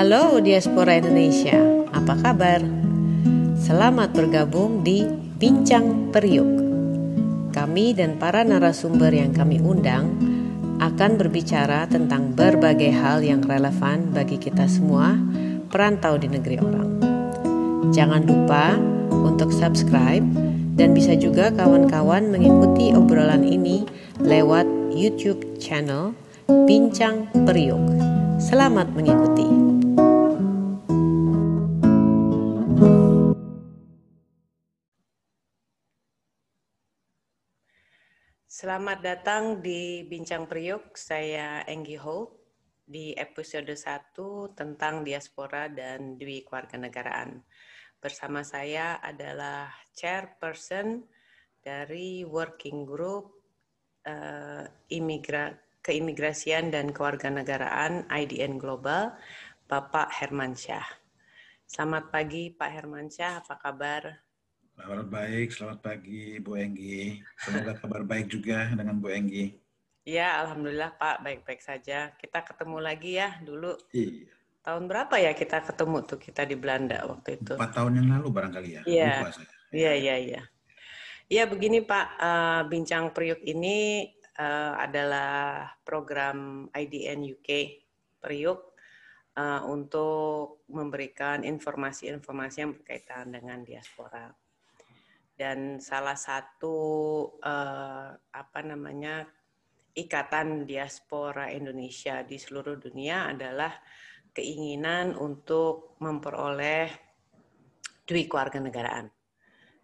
Halo diaspora Indonesia, apa kabar? Selamat bergabung di Bincang Periuk. Kami dan para narasumber yang kami undang akan berbicara tentang berbagai hal yang relevan bagi kita semua perantau di negeri orang. Jangan lupa untuk subscribe dan bisa juga kawan-kawan mengikuti obrolan ini lewat YouTube channel Bincang Periuk. Selamat mengikuti. Selamat datang di Bincang Periuk. Saya Enggi Holt di episode 1 tentang diaspora dan dwi kewarganegaraan. Bersama saya adalah chairperson dari working group uh, imigra keimigrasian dan kewarganegaraan IDN Global, Bapak Hermansyah. Selamat pagi Pak Hermansyah, apa kabar? Kabar baik, selamat pagi Bu Enggi. Semoga kabar baik juga dengan Bu Enggi. Ya, Alhamdulillah Pak, baik-baik saja. Kita ketemu lagi ya dulu. Iya tahun berapa ya kita ketemu tuh kita di Belanda waktu itu? Empat tahun yang lalu barangkali ya. Iya. Iya, iya, iya. Iya begini Pak, uh, Bincang Periuk ini uh, adalah program IDN UK Periuk uh, untuk memberikan informasi-informasi yang berkaitan dengan diaspora. Dan salah satu uh, apa namanya ikatan diaspora Indonesia di seluruh dunia adalah keinginan untuk memperoleh duit keluarga negaraan.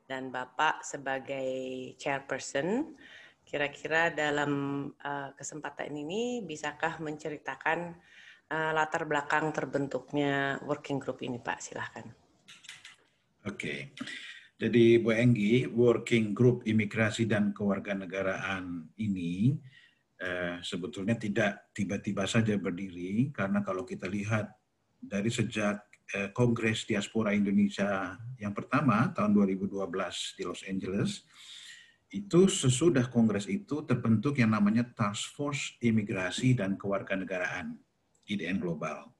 Dan Bapak sebagai chairperson, kira-kira dalam uh, kesempatan ini bisakah menceritakan uh, latar belakang terbentuknya working group ini, Pak? Silahkan. Oke. Okay. Jadi Bu Enggi, Working Group Imigrasi dan Kewarganegaraan ini eh, sebetulnya tidak tiba-tiba saja berdiri karena kalau kita lihat dari sejak eh, Kongres Diaspora Indonesia yang pertama tahun 2012 di Los Angeles itu sesudah kongres itu terbentuk yang namanya Task Force Imigrasi dan Kewarganegaraan IDN Global.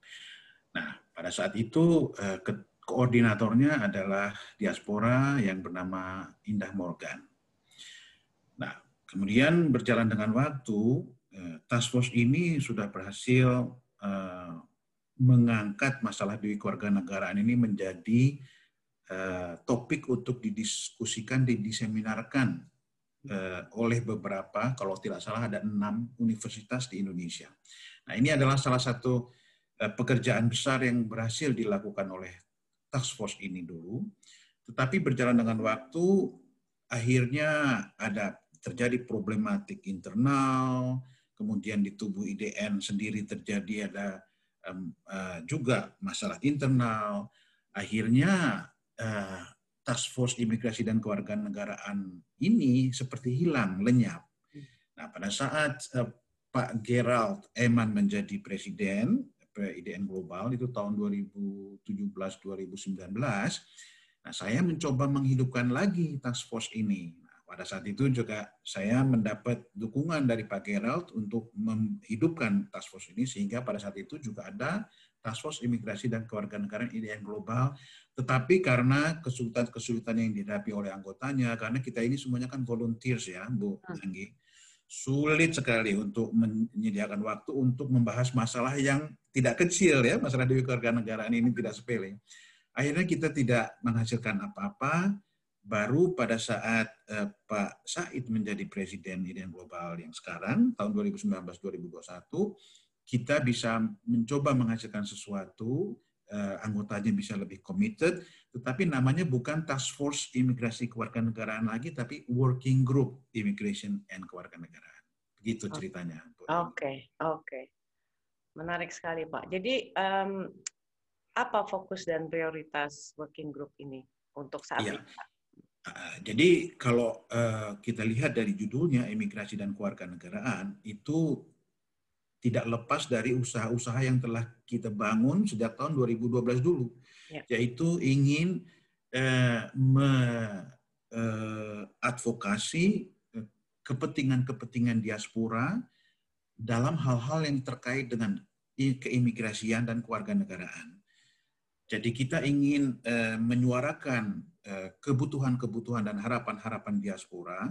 Nah, pada saat itu eh, koordinatornya adalah diaspora yang bernama Indah Morgan. Nah, Kemudian berjalan dengan waktu, eh, task force ini sudah berhasil eh, mengangkat masalah di keluarga negaraan ini menjadi eh, topik untuk didiskusikan, didiseminarkan oleh beberapa, kalau tidak salah ada enam universitas di Indonesia. Nah ini adalah salah satu pekerjaan besar yang berhasil dilakukan oleh task force ini dulu. Tetapi berjalan dengan waktu, akhirnya ada terjadi problematik internal, kemudian di tubuh IDN sendiri terjadi ada um, uh, juga masalah internal. Akhirnya uh, Task Force Imigrasi dan Kewarganegaraan ini seperti hilang, lenyap. Nah, pada saat uh, Pak Gerald Eman menjadi presiden IDN Global itu tahun 2017-2019, nah saya mencoba menghidupkan lagi task force ini. Pada saat itu juga saya mendapat dukungan dari Pak Gerald untuk menghidupkan task force ini sehingga pada saat itu juga ada task force imigrasi dan kewarganegaraan IDN global. Tetapi karena kesulitan-kesulitan yang dihadapi oleh anggotanya, karena kita ini semuanya kan volunteers ya, Bu hmm. Sulit sekali untuk menyediakan waktu untuk membahas masalah yang tidak kecil ya, masalah di kewarganegaraan ini tidak sepele. Akhirnya kita tidak menghasilkan apa-apa, baru pada saat uh, Pak Said menjadi presiden IDN Global yang sekarang, tahun 2019-2021, kita bisa mencoba menghasilkan sesuatu, uh, anggotanya bisa lebih committed, tetapi namanya bukan Task Force Imigrasi Kewarganegaraan lagi, tapi Working Group Immigration and Kewarganegaraan. Begitu ceritanya. Oke, okay, oke. Okay. Menarik sekali Pak. Jadi um, apa fokus dan prioritas working group ini untuk saat ya. ini? Ah, jadi kalau uh, kita lihat dari judulnya imigrasi dan kewarganegaraan itu tidak lepas dari usaha-usaha yang telah kita bangun sejak tahun 2012 dulu, ya. yaitu ingin uh, mengadvokasi kepentingan-kepentingan diaspora dalam hal-hal yang terkait dengan keimigrasian dan kewarganegaraan. Jadi kita ingin uh, menyuarakan uh, kebutuhan-kebutuhan dan harapan-harapan diaspora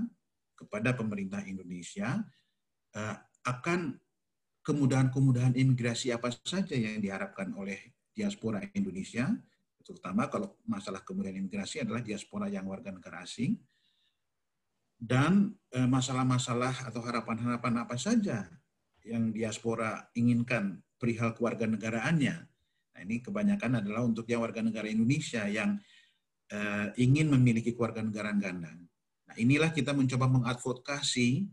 kepada pemerintah Indonesia uh, akan kemudahan-kemudahan imigrasi apa saja yang diharapkan oleh diaspora Indonesia, terutama kalau masalah kemudahan imigrasi adalah diaspora yang warga negara asing, dan masalah-masalah atau harapan-harapan apa saja yang diaspora inginkan perihal keluarga negaraannya Nah, ini kebanyakan adalah untuk yang warga negara Indonesia yang uh, ingin memiliki keluarga negara ganda. Nah, inilah kita mencoba mengadvokasi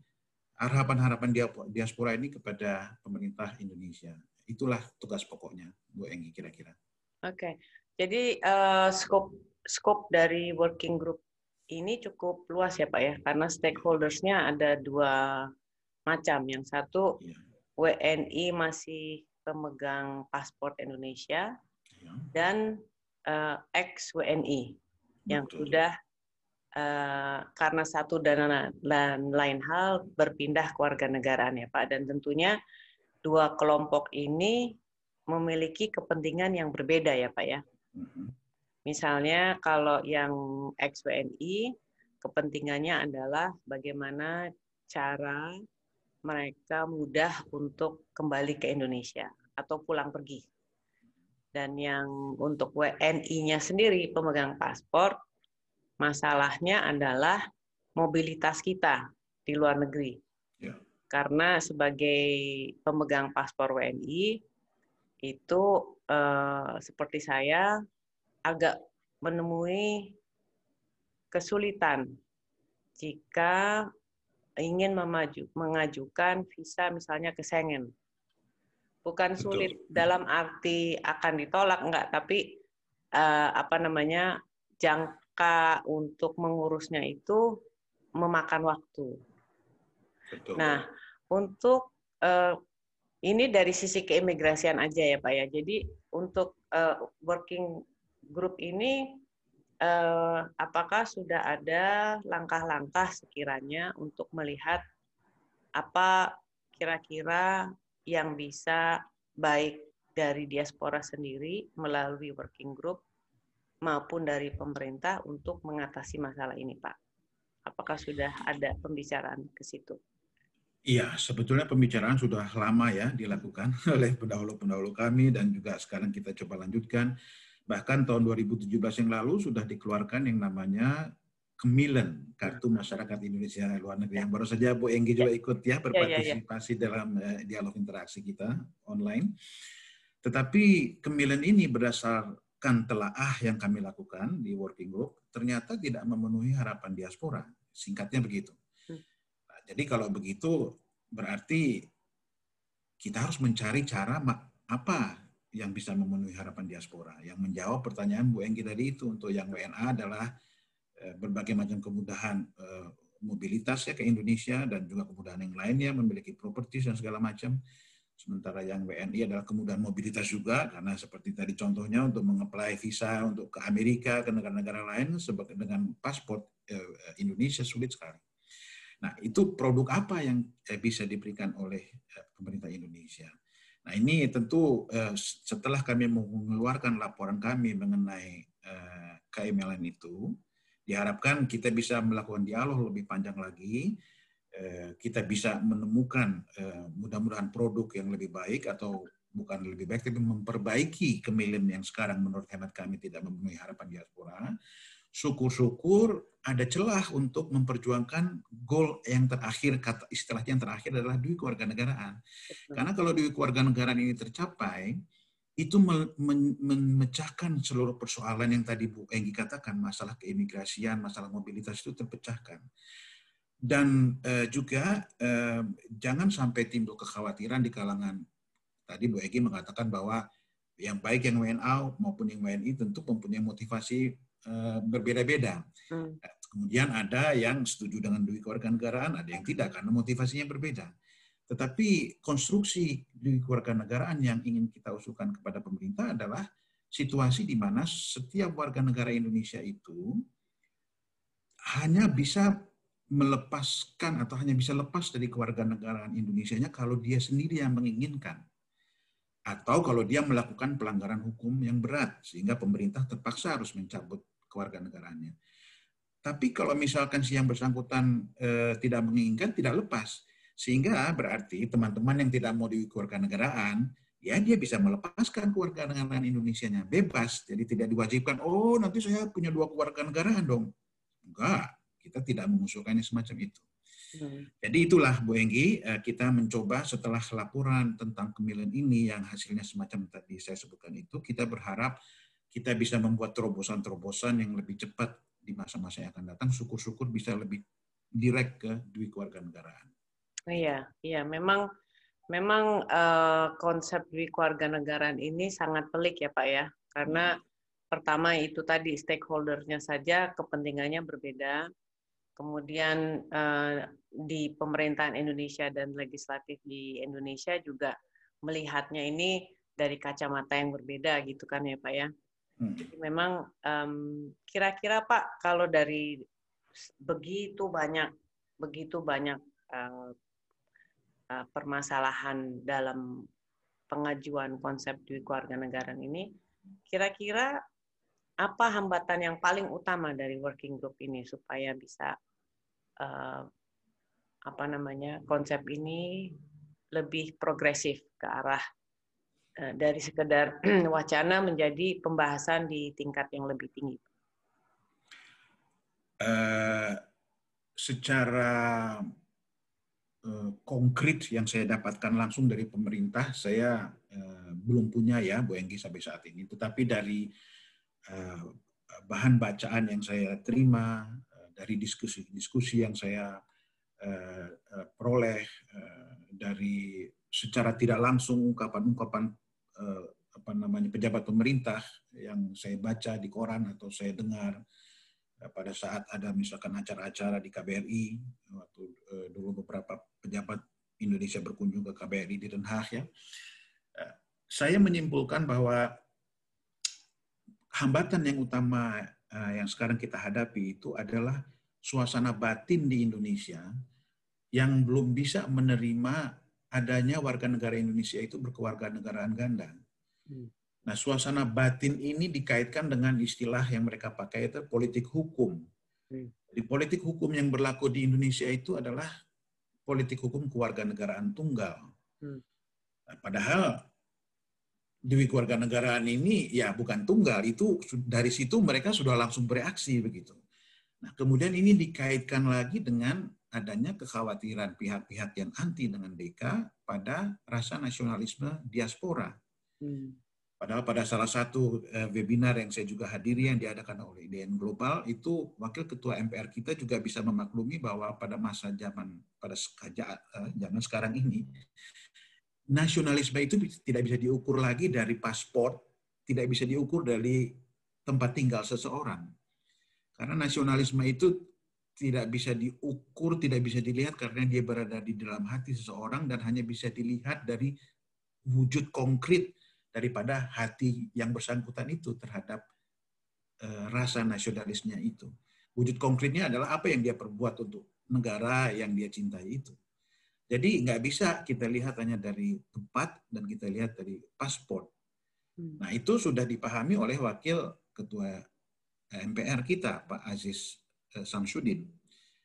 harapan-harapan diaspora ini kepada pemerintah Indonesia. Itulah tugas pokoknya, Bu Enggi kira-kira. Oke, okay. jadi uh, skop skop dari working group ini cukup luas ya Pak ya, karena stakeholdersnya ada dua macam. Yang satu ya. WNI masih pemegang paspor Indonesia ya. dan uh, eh, ex WNI yang sudah uh, karena satu dan, dan lain hal berpindah ke warga negaraan ya Pak dan tentunya dua kelompok ini memiliki kepentingan yang berbeda ya Pak ya. Mm-hmm. Misalnya kalau yang ex WNI kepentingannya adalah bagaimana cara mereka mudah untuk kembali ke Indonesia atau pulang pergi. Dan yang untuk WNI-nya sendiri pemegang paspor, masalahnya adalah mobilitas kita di luar negeri. Ya. Karena sebagai pemegang paspor WNI itu eh, seperti saya agak menemui kesulitan jika ingin memaju, mengajukan visa misalnya ke Schengen. Bukan sulit Betul. dalam arti akan ditolak enggak, tapi uh, apa namanya jangka untuk mengurusnya itu memakan waktu. Betul. Nah, untuk uh, ini dari sisi keimigrasian aja ya Pak ya. Jadi untuk uh, working group ini eh, apakah sudah ada langkah-langkah sekiranya untuk melihat apa kira-kira yang bisa baik dari diaspora sendiri melalui working group maupun dari pemerintah untuk mengatasi masalah ini, Pak? Apakah sudah ada pembicaraan ke situ? Iya, sebetulnya pembicaraan sudah lama ya dilakukan oleh pendahulu-pendahulu kami dan juga sekarang kita coba lanjutkan Bahkan tahun 2017 yang lalu sudah dikeluarkan yang namanya Kemilen, Kartu Masyarakat Indonesia Luar Negeri, yang baru saja Bu Enggi juga ikut ya, ya, ya, ya. berpartisipasi dalam uh, dialog interaksi kita online. Tetapi Kemilen ini berdasarkan telaah yang kami lakukan di working group, ternyata tidak memenuhi harapan diaspora. Singkatnya begitu. Hmm. Nah, jadi kalau begitu, berarti kita harus mencari cara apa yang bisa memenuhi harapan diaspora. Yang menjawab pertanyaan Bu Enggi tadi itu untuk yang WNA adalah eh, berbagai macam kemudahan eh, mobilitas ya ke Indonesia dan juga kemudahan yang lainnya memiliki properti dan segala macam. Sementara yang WNI adalah kemudahan mobilitas juga karena seperti tadi contohnya untuk mengapply visa untuk ke Amerika ke negara-negara lain dengan paspor eh, Indonesia sulit sekali. Nah, itu produk apa yang bisa diberikan oleh pemerintah Indonesia? Nah ini tentu eh, setelah kami mengeluarkan laporan kami mengenai eh, KMLN itu, diharapkan kita bisa melakukan dialog lebih panjang lagi, eh, kita bisa menemukan eh, mudah-mudahan produk yang lebih baik atau bukan lebih baik, tapi memperbaiki kemilen yang sekarang menurut hemat kami tidak memenuhi harapan diaspora, syukur-syukur ada celah untuk memperjuangkan goal yang terakhir kata istilahnya yang terakhir adalah duit keluarga negaraan. Karena kalau duit keluarga negaraan ini tercapai, itu memecahkan seluruh persoalan yang tadi Bu Enggi katakan, masalah keimigrasian, masalah mobilitas itu terpecahkan. Dan eh, juga eh, jangan sampai timbul kekhawatiran di kalangan tadi Bu Enggi mengatakan bahwa yang baik yang WNA maupun yang WNI tentu mempunyai motivasi Eh, berbeda-beda. Hmm. Kemudian ada yang setuju dengan duit kewarganegaraan, ada yang tidak karena motivasinya berbeda. Tetapi konstruksi duit kewarganegaraan yang ingin kita usulkan kepada pemerintah adalah situasi di mana setiap warga negara Indonesia itu hanya bisa melepaskan atau hanya bisa lepas dari kewarganegaraan Indonesia-nya kalau dia sendiri yang menginginkan. atau kalau dia melakukan pelanggaran hukum yang berat sehingga pemerintah terpaksa harus mencabut kewarganegaraannya. Tapi kalau misalkan si yang bersangkutan eh, tidak menginginkan, tidak lepas. Sehingga berarti teman-teman yang tidak mau negaraan, ya dia bisa melepaskan kewarganegaraan Indonesia-nya bebas. Jadi tidak diwajibkan, oh nanti saya punya dua kewarganegaraan dong. Enggak, kita tidak mengusulkannya semacam itu. Hmm. Jadi itulah Bu Enggi, eh, kita mencoba setelah laporan tentang kemilan ini yang hasilnya semacam tadi saya sebutkan itu, kita berharap kita bisa membuat terobosan-terobosan yang lebih cepat di masa-masa yang akan datang. Syukur-syukur bisa lebih direct ke dui keluarga negaraan. Iya, iya, memang memang uh, konsep dui keluarga negaraan ini sangat pelik ya Pak ya, karena hmm. pertama itu tadi stakeholdernya saja kepentingannya berbeda, kemudian uh, di pemerintahan Indonesia dan legislatif di Indonesia juga melihatnya ini dari kacamata yang berbeda gitu kan ya Pak ya. Hmm. Jadi memang kira-kira um, Pak kalau dari begitu banyak begitu banyak uh, uh, permasalahan dalam pengajuan konsep di keluarga negara ini, kira-kira apa hambatan yang paling utama dari working group ini supaya bisa uh, apa namanya konsep ini lebih progresif ke arah uh, dari sekedar wacana menjadi pembahasan di tingkat yang lebih tinggi. Uh, secara uh, konkret yang saya dapatkan langsung dari pemerintah, saya uh, belum punya ya Bu Enggi sampai saat ini. Tetapi dari bahan bacaan yang saya terima, dari diskusi-diskusi yang saya uh, peroleh dari secara tidak langsung ungkapan-ungkapan apa namanya pejabat pemerintah yang saya baca di koran atau saya dengar pada saat ada misalkan acara-acara di KBRI waktu dulu beberapa pejabat Indonesia berkunjung ke KBRI di Den Haag ya. Saya menyimpulkan bahwa hambatan yang utama uh, yang sekarang kita hadapi itu adalah suasana batin di Indonesia yang belum bisa menerima adanya warga negara Indonesia itu berkeluarga negaraan ganda. Hmm. Nah, suasana batin ini dikaitkan dengan istilah yang mereka pakai itu politik hukum. Hmm. Di politik hukum yang berlaku di Indonesia itu adalah politik hukum keluarga negaraan tunggal. Hmm. Nah, padahal Dewi keluarga negaraan ini ya bukan tunggal itu dari situ mereka sudah langsung bereaksi begitu. Nah kemudian ini dikaitkan lagi dengan adanya kekhawatiran pihak-pihak yang anti dengan DK pada rasa nasionalisme diaspora. Hmm. Padahal pada salah satu eh, webinar yang saya juga hadiri yang diadakan oleh IDN Global itu wakil ketua MPR kita juga bisa memaklumi bahwa pada masa zaman pada eh, zaman sekarang ini nasionalisme itu tidak bisa diukur lagi dari paspor, tidak bisa diukur dari tempat tinggal seseorang. Karena nasionalisme itu tidak bisa diukur, tidak bisa dilihat karena dia berada di dalam hati seseorang dan hanya bisa dilihat dari wujud konkret daripada hati yang bersangkutan itu terhadap uh, rasa nasionalisnya itu. Wujud konkretnya adalah apa yang dia perbuat untuk negara yang dia cintai itu. Jadi nggak bisa kita lihat hanya dari tempat dan kita lihat dari paspor. Hmm. Nah itu sudah dipahami oleh wakil ketua eh, MPR kita Pak Aziz eh, Samsudin.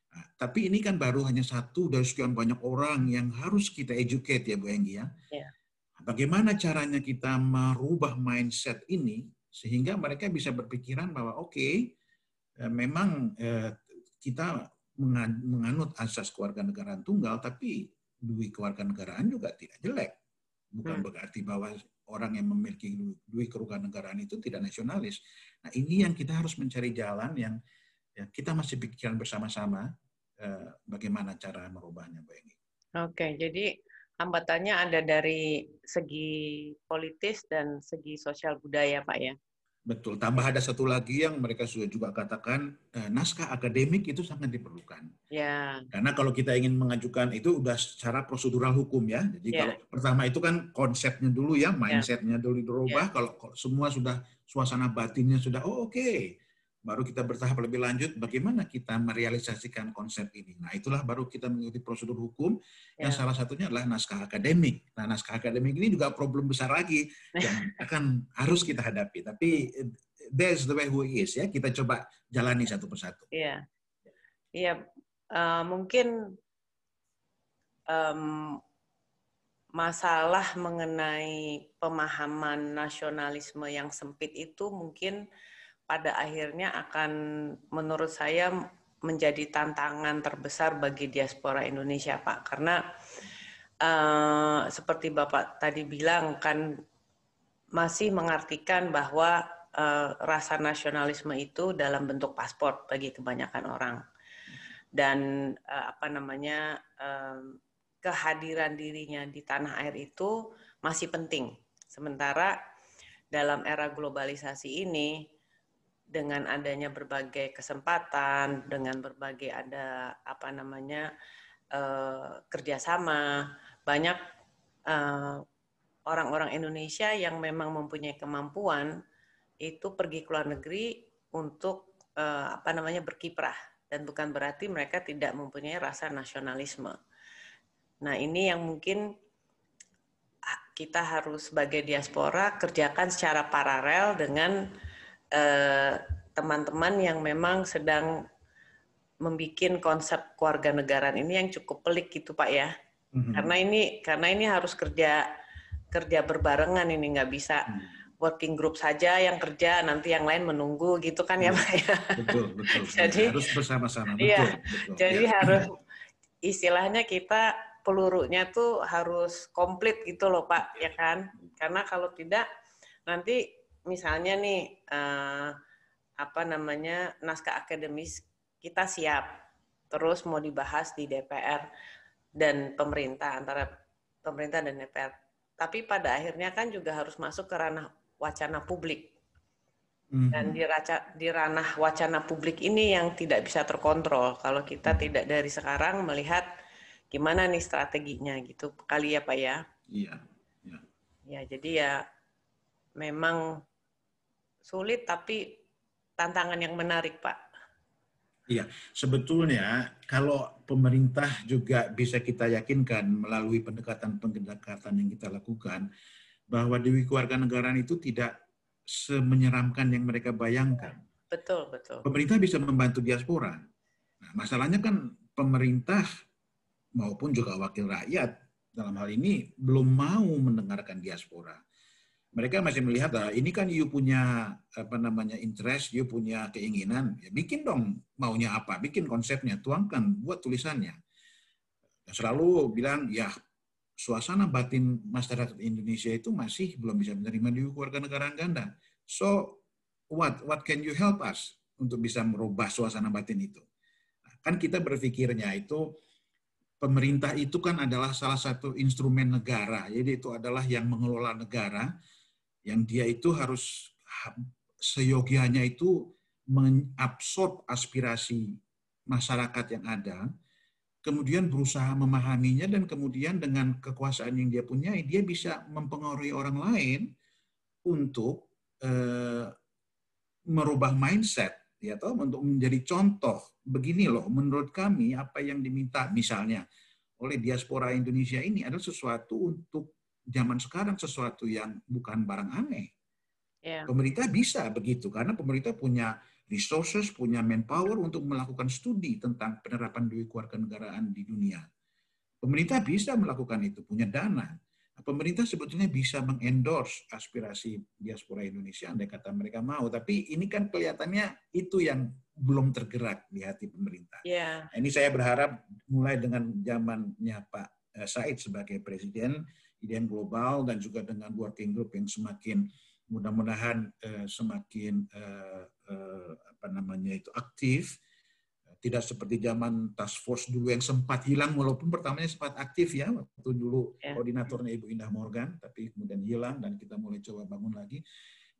Nah, tapi ini kan baru hanya satu dari sekian banyak orang yang harus kita educate ya Bu Enggi ya. Yeah. Bagaimana caranya kita merubah mindset ini sehingga mereka bisa berpikiran bahwa oke okay, eh, memang kita menganut asas keluarga negaraan tunggal tapi duit keluarga negaraan juga tidak jelek. Bukan hmm. berarti bahwa orang yang memiliki duit keluarga negaraan itu tidak nasionalis. Nah ini yang kita harus mencari jalan yang ya, kita masih pikiran bersama-sama eh, bagaimana cara merubahnya, Bu Eni. Oke, jadi hambatannya ada dari segi politis dan segi sosial budaya, Pak ya? Betul. Tambah ada satu lagi yang mereka sudah juga katakan eh, naskah akademik itu sangat diperlukan. Ya. Karena kalau kita ingin mengajukan itu udah secara prosedural hukum ya. Jadi ya. kalau pertama itu kan konsepnya dulu ya, ya. mindsetnya dulu dirubah. Ya. Kalau semua sudah suasana batinnya sudah oh oke, okay. Baru kita bertahap lebih lanjut bagaimana kita merealisasikan konsep ini. Nah, itulah baru kita mengikuti prosedur hukum yang ya. salah satunya adalah naskah akademik. Nah, naskah akademik ini juga problem besar lagi yang akan harus kita hadapi. Tapi that's the way who is ya. Kita coba jalani satu persatu. Iya. Iya, uh, mungkin um, masalah mengenai pemahaman nasionalisme yang sempit itu mungkin pada akhirnya akan menurut saya menjadi tantangan terbesar bagi diaspora Indonesia, Pak. Karena uh, seperti Bapak tadi bilang kan masih mengartikan bahwa uh, rasa nasionalisme itu dalam bentuk paspor bagi kebanyakan orang. Dan uh, apa namanya uh, kehadiran dirinya di tanah air itu masih penting. Sementara dalam era globalisasi ini dengan adanya berbagai kesempatan, dengan berbagai ada apa namanya uh, kerjasama, banyak eh, orang-orang Indonesia yang memang mempunyai kemampuan itu pergi ke luar negeri untuk uh, apa namanya berkiprah dan bukan berarti mereka tidak mempunyai rasa nasionalisme. Nah ini yang mungkin kita harus sebagai diaspora kerjakan secara paralel dengan Eh, teman-teman uh, yang memang sedang membuat konsep keluarga negaraan ini yang cukup pelik gitu Pak ya. Mm-hmm. Karena ini karena ini harus kerja kerja berbarengan ini nggak bisa mm. working group saja yang kerja nanti yang lain menunggu gitu kan ya Pak ya. Betul betul. jadi harus bersama-sama. Betul, iya, betul. Jadi ya. harus istilahnya kita pelurunya tuh harus komplit gitu loh Pak ya kan. Karena kalau tidak nanti misalnya nih uh, apa namanya naskah akademis kita siap terus mau dibahas di DPR dan pemerintah antara pemerintah dan DPR. Tapi pada akhirnya kan juga harus masuk ke ranah wacana publik. Mm-hmm. Dan di, raca, di ranah wacana publik ini yang tidak bisa terkontrol kalau kita tidak dari sekarang melihat gimana nih strateginya gitu kali ya Pak ya. Iya. Ya, ya jadi ya memang sulit tapi tantangan yang menarik, Pak. Iya, sebetulnya kalau pemerintah juga bisa kita yakinkan melalui pendekatan-pendekatan yang kita lakukan bahwa Dewi Keluarga Negaraan itu tidak semenyeramkan yang mereka bayangkan. Betul, betul. Pemerintah bisa membantu diaspora. Nah, masalahnya kan pemerintah maupun juga wakil rakyat dalam hal ini belum mau mendengarkan diaspora mereka masih melihat ah, ini kan you punya apa namanya interest, you punya keinginan, ya bikin dong maunya apa, bikin konsepnya, tuangkan, buat tulisannya. Dan selalu bilang ya suasana batin masyarakat Indonesia itu masih belum bisa menerima di keluarga negara ganda. So what what can you help us untuk bisa merubah suasana batin itu? Nah, kan kita berpikirnya itu pemerintah itu kan adalah salah satu instrumen negara, jadi itu adalah yang mengelola negara yang dia itu harus seyogianya itu mengabsorb aspirasi masyarakat yang ada, kemudian berusaha memahaminya dan kemudian dengan kekuasaan yang dia punya, dia bisa mempengaruhi orang lain untuk eh, merubah mindset, ya toh, untuk menjadi contoh. Begini loh, menurut kami apa yang diminta misalnya oleh diaspora Indonesia ini adalah sesuatu untuk zaman sekarang sesuatu yang bukan barang aneh. Yeah. Pemerintah bisa begitu karena pemerintah punya resources, punya manpower untuk melakukan studi tentang penerapan duit keluarga negaraan di dunia. Pemerintah bisa melakukan itu, punya dana. Nah, pemerintah sebetulnya bisa mengendorse aspirasi diaspora Indonesia, andai kata mereka mau. Tapi ini kan kelihatannya itu yang belum tergerak di hati pemerintah. Yeah. Nah, ini saya berharap mulai dengan zamannya Pak eh, Said sebagai presiden, IDN global dan juga dengan working group yang semakin mudah-mudahan uh, semakin uh, uh, apa namanya itu aktif tidak seperti zaman task force dulu yang sempat hilang walaupun pertamanya sempat aktif ya waktu dulu ya. koordinatornya Ibu Indah Morgan tapi kemudian hilang dan kita mulai coba bangun lagi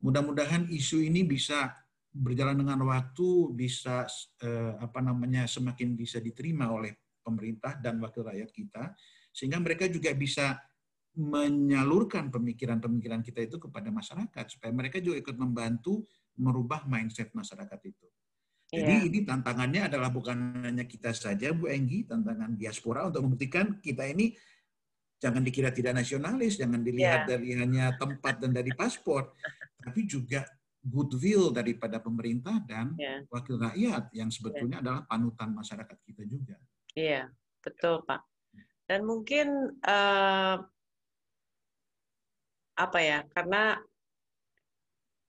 mudah-mudahan isu ini bisa berjalan dengan waktu bisa eh, apa namanya semakin bisa diterima oleh pemerintah dan wakil rakyat kita sehingga mereka juga bisa menyalurkan pemikiran-pemikiran kita itu kepada masyarakat supaya mereka juga ikut membantu merubah mindset masyarakat itu. Jadi yeah. ini tantangannya adalah bukan hanya kita saja, Bu Enggi, tantangan diaspora untuk membuktikan kita ini jangan dikira tidak nasionalis, jangan dilihat yeah. dari hanya tempat dan dari paspor, tapi juga goodwill daripada pemerintah dan yeah. wakil rakyat yang sebetulnya yeah. adalah panutan masyarakat kita juga. Iya, yeah, betul Pak. Dan mungkin uh, apa ya? Karena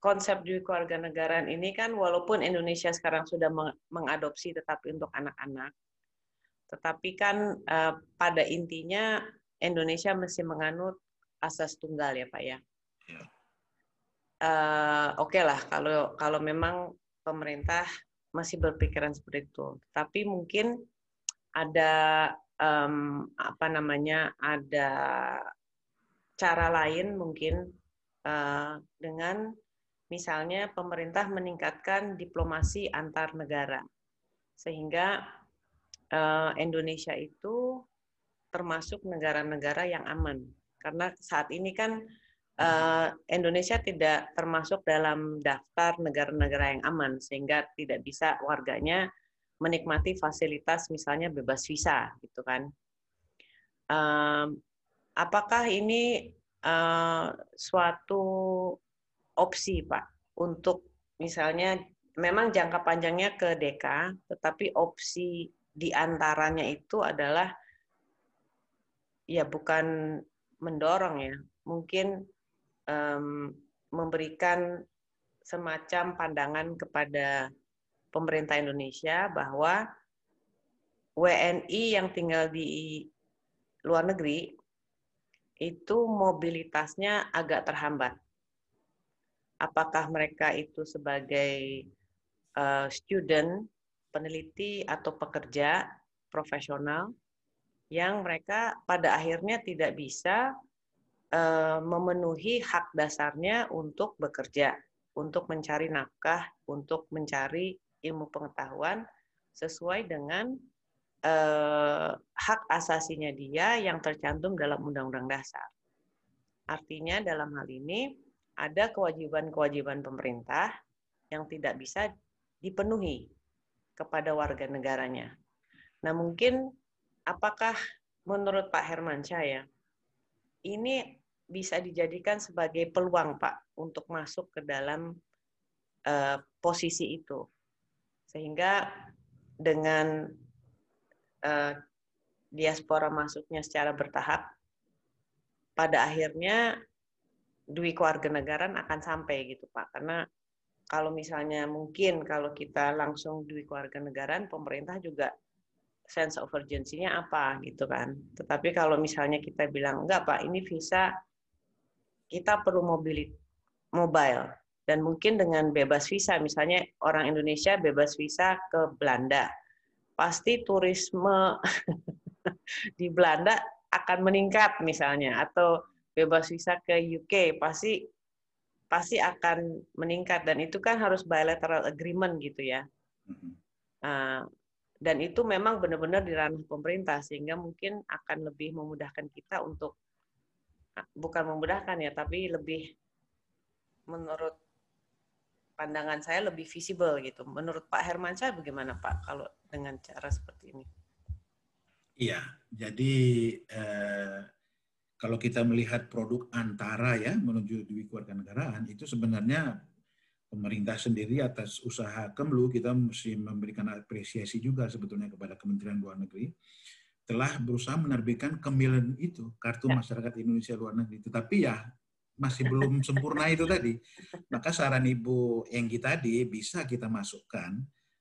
konsep dui keluarga negaraan ini kan walaupun Indonesia sekarang sudah mengadopsi tetapi untuk anak-anak, tetapi kan uh, pada intinya Indonesia masih menganut asas tunggal ya Pak ya. Uh, Oke okay lah kalau kalau memang pemerintah masih berpikiran seperti itu, tapi mungkin ada um, apa namanya ada cara lain mungkin uh, dengan misalnya pemerintah meningkatkan diplomasi antar negara. Sehingga uh, Indonesia itu termasuk negara-negara yang aman. Karena saat ini kan uh, Indonesia tidak termasuk dalam daftar negara-negara yang aman. Sehingga tidak bisa warganya menikmati fasilitas misalnya bebas visa gitu kan. Uh, apakah ini uh, suatu opsi Pak untuk misalnya memang jangka panjangnya ke DK, tetapi opsi di antaranya itu adalah ya bukan mendorong ya, mungkin um, memberikan semacam pandangan kepada pemerintah Indonesia bahwa WNI yang tinggal di luar negeri itu mobilitasnya agak terhambat. Apakah mereka itu sebagai uh, student, peneliti atau pekerja profesional yang mereka pada akhirnya tidak bisa uh, memenuhi hak dasarnya untuk bekerja, untuk mencari nafkah, untuk mencari ilmu pengetahuan sesuai dengan uh, hak asasinya dia yang tercantum dalam Undang-Undang Dasar. Artinya dalam hal ini ada kewajiban-kewajiban pemerintah yang tidak bisa dipenuhi kepada warga negaranya. Nah, mungkin apakah menurut Pak Herman saya ini bisa dijadikan sebagai peluang Pak untuk masuk ke dalam uh, posisi itu, sehingga dengan uh, diaspora masuknya secara bertahap, pada akhirnya duit keluarga negaraan akan sampai gitu Pak. Karena kalau misalnya mungkin kalau kita langsung duit keluarga negaraan, pemerintah juga sense of urgency-nya apa gitu kan. Tetapi kalau misalnya kita bilang enggak Pak, ini visa kita perlu mobil mobile dan mungkin dengan bebas visa misalnya orang Indonesia bebas visa ke Belanda. Pasti turisme di Belanda akan meningkat misalnya atau bebas visa ke UK pasti pasti akan meningkat dan itu kan harus bilateral agreement gitu ya. Uh, dan itu memang benar-benar di ranah pemerintah sehingga mungkin akan lebih memudahkan kita untuk bukan memudahkan ya tapi lebih menurut pandangan saya lebih visible gitu. Menurut Pak Herman saya bagaimana Pak kalau dengan cara seperti ini? Iya, jadi eh, kalau kita melihat produk antara ya menuju duit keluarga negaraan itu sebenarnya pemerintah sendiri atas usaha Kemlu kita mesti memberikan apresiasi juga sebetulnya kepada Kementerian Luar Negeri telah berusaha menerbitkan kemilen itu kartu ya. masyarakat Indonesia luar negeri tetapi ya masih belum sempurna itu tadi maka saran Ibu Enggi tadi bisa kita masukkan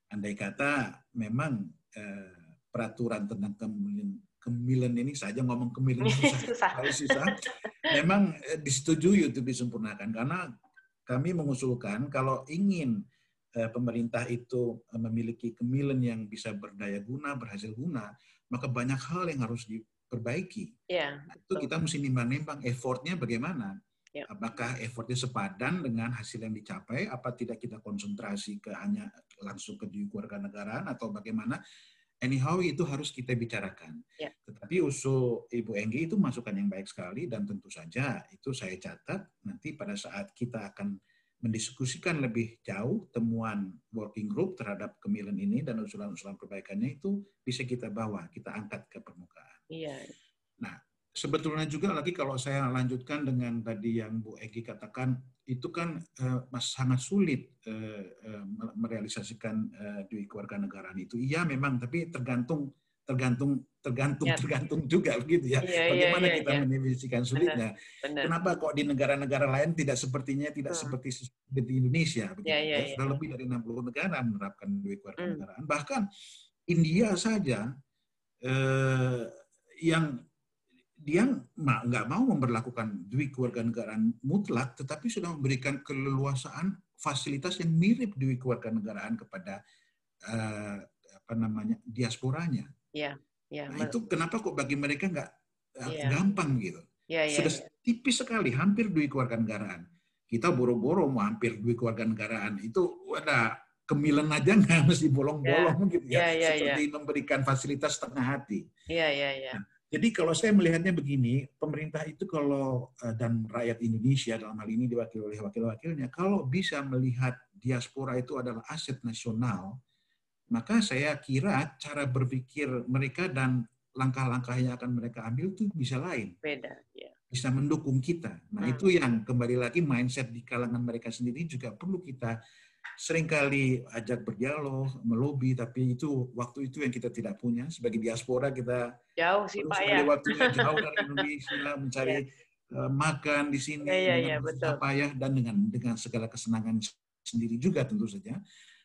andai kata memang eh, peraturan tentang kemilen kemilen ini saja ngomong kemilen susah, susah. susah. Memang eh, disetujui untuk disempurnakan karena kami mengusulkan kalau ingin eh, pemerintah itu eh, memiliki kemilen yang bisa berdaya guna, berhasil guna, maka banyak hal yang harus diperbaiki. Ya, itu kita mesti nimbang-nimbang effortnya bagaimana. Ya. Apakah effortnya sepadan dengan hasil yang dicapai? Apa tidak kita konsentrasi ke hanya langsung ke keluarga negaraan atau bagaimana? anyhow itu harus kita bicarakan. Ya. Tetapi usul Ibu Enggi itu masukan yang baik sekali dan tentu saja itu saya catat nanti pada saat kita akan mendiskusikan lebih jauh temuan working group terhadap kemilan ini dan usulan-usulan perbaikannya itu bisa kita bawa, kita angkat ke permukaan. Iya. Nah, sebetulnya juga lagi kalau saya lanjutkan dengan tadi yang Bu Egi katakan, itu kan uh, sangat sulit uh, uh, merealisasikan uh, duit keluarga negaraan itu. Iya memang, tapi tergantung tergantung tergantung ya. tergantung juga begitu ya. ya Bagaimana ya, ya, kita ya. mendefinisikan sulitnya? Benar, benar. Kenapa kok di negara-negara lain tidak sepertinya tidak hmm. seperti di Indonesia begitu? Ya, ya, ya. Sudah lebih dari 60 negara menerapkan duit keluarga hmm. negaraan. Bahkan India saja eh, yang dia nggak mau memperlakukan duit keluarga negaraan mutlak, tetapi sudah memberikan keleluasaan fasilitas yang mirip duit keluarga negaraan kepada eh, apa namanya diasporanya. Ya, ya. Nah, itu kenapa kok bagi mereka nggak ya. gampang gitu? Ya, ya, Sudah ya. tipis sekali, hampir duit keluarga negaraan. Kita boro-boro mau hampir duit keluarga negaraan itu ada kemilen aja nggak mesti bolong-bolong ya. gitu ya, ya, ya seperti ya. memberikan fasilitas setengah hati. Iya iya iya. Nah, jadi kalau saya melihatnya begini, pemerintah itu kalau eh, dan rakyat Indonesia dalam hal ini diwakili oleh wakil-wakilnya, kalau bisa melihat diaspora itu adalah aset nasional, maka saya kira cara berpikir mereka dan langkah-langkah yang akan mereka ambil itu bisa lain. Beda, ya. Bisa mendukung kita. Nah, hmm. itu yang kembali lagi mindset di kalangan mereka sendiri juga perlu kita sering kali ajak berdialog, melobi, tapi itu waktu itu yang kita tidak punya. Sebagai diaspora kita jauh sih Pak ya. Waktunya jauh dari Indonesia mencari ya. uh, makan di sini ya, ya, ya, betul. payah dan dengan dengan segala kesenangan sendiri juga tentu saja.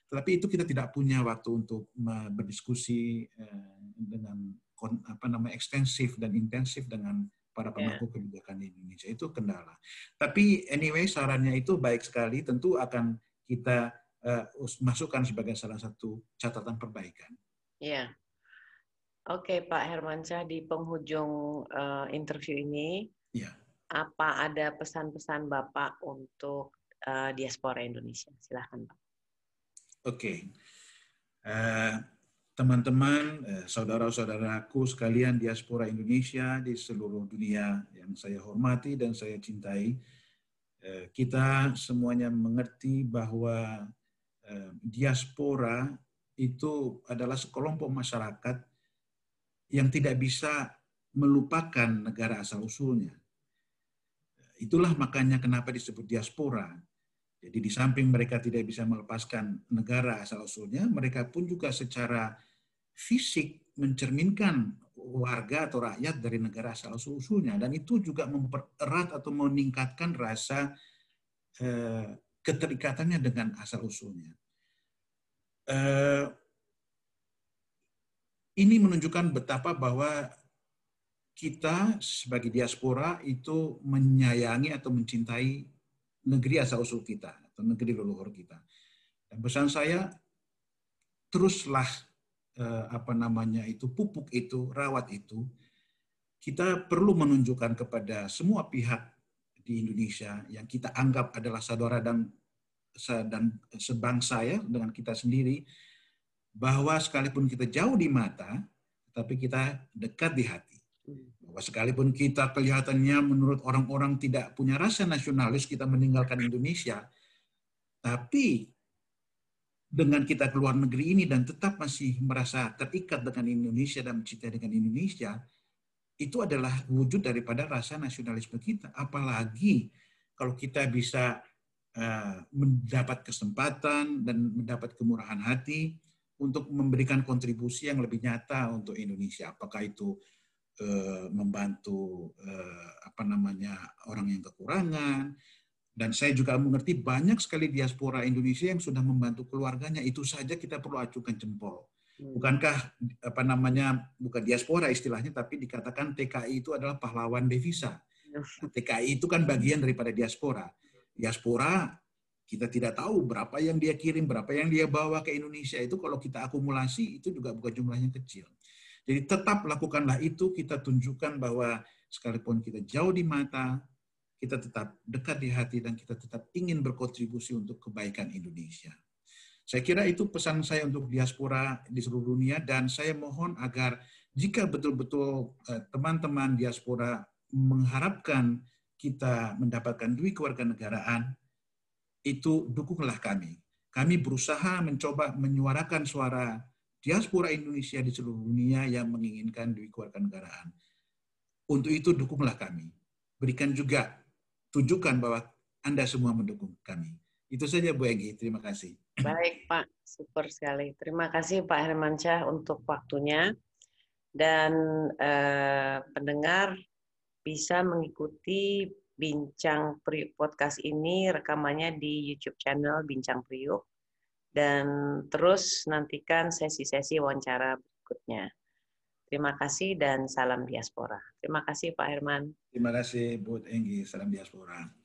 Tetapi itu kita tidak punya waktu untuk berdiskusi eh, dengan apa namanya ekstensif dan intensif dengan para ya. pemangku yeah. kebijakan di Indonesia itu kendala. Tapi anyway sarannya itu baik sekali, tentu akan kita uh, masukkan sebagai salah satu catatan perbaikan. Iya. Yeah. Oke okay, Pak Hermansyah di penghujung uh, interview ini, yeah. apa ada pesan-pesan Bapak untuk uh, diaspora Indonesia? Silahkan Pak. Oke. Uh, teman-teman, saudara-saudaraku sekalian diaspora Indonesia di seluruh dunia yang saya hormati dan saya cintai, kita semuanya mengerti bahwa diaspora itu adalah sekelompok masyarakat yang tidak bisa melupakan negara asal-usulnya. Itulah makanya kenapa disebut diaspora jadi di samping mereka tidak bisa melepaskan negara asal-usulnya, mereka pun juga secara fisik mencerminkan warga atau rakyat dari negara asal-usulnya. Dan itu juga mempererat atau meningkatkan rasa eh, keterikatannya dengan asal-usulnya. Eh, ini menunjukkan betapa bahwa kita sebagai diaspora itu menyayangi atau mencintai negeri asal-usul kita atau negeri leluhur kita. Dan pesan saya teruslah eh, apa namanya itu pupuk itu, rawat itu. Kita perlu menunjukkan kepada semua pihak di Indonesia yang kita anggap adalah saudara dan dan sebangsa ya dengan kita sendiri bahwa sekalipun kita jauh di mata tapi kita dekat di hati. Bahwa sekalipun kita kelihatannya menurut orang-orang tidak punya rasa nasionalis, kita meninggalkan Indonesia, tapi dengan kita keluar negeri ini dan tetap masih merasa terikat dengan Indonesia dan mencintai dengan Indonesia, itu adalah wujud daripada rasa nasionalisme kita. Apalagi kalau kita bisa uh, mendapat kesempatan dan mendapat kemurahan hati untuk memberikan kontribusi yang lebih nyata untuk Indonesia. Apakah itu Eh, membantu eh, apa namanya orang yang kekurangan dan saya juga mengerti banyak sekali diaspora Indonesia yang sudah membantu keluarganya itu saja kita perlu acukan jempol. Bukankah apa namanya bukan diaspora istilahnya tapi dikatakan TKI itu adalah pahlawan devisa. Nah, TKI itu kan bagian daripada diaspora. Diaspora kita tidak tahu berapa yang dia kirim berapa yang dia bawa ke Indonesia. Itu kalau kita akumulasi itu juga bukan jumlahnya kecil. Jadi tetap lakukanlah itu, kita tunjukkan bahwa sekalipun kita jauh di mata, kita tetap dekat di hati dan kita tetap ingin berkontribusi untuk kebaikan Indonesia. Saya kira itu pesan saya untuk diaspora di seluruh dunia dan saya mohon agar jika betul-betul eh, teman-teman diaspora mengharapkan kita mendapatkan duit kewarganegaraan, itu dukunglah kami. Kami berusaha mencoba menyuarakan suara diaspora Indonesia di seluruh dunia yang menginginkan duit kewarganegaraan. Untuk itu dukunglah kami. Berikan juga tunjukkan bahwa Anda semua mendukung kami. Itu saja Bu Egi, terima kasih. Baik Pak, super sekali. Terima kasih Pak Hermansyah untuk waktunya. Dan eh, pendengar bisa mengikuti Bincang Priuk Podcast ini rekamannya di YouTube channel Bincang Priuk. Dan terus nantikan sesi-sesi wawancara berikutnya. Terima kasih dan salam diaspora. Terima kasih Pak Herman. Terima kasih Bu Enggi, salam diaspora.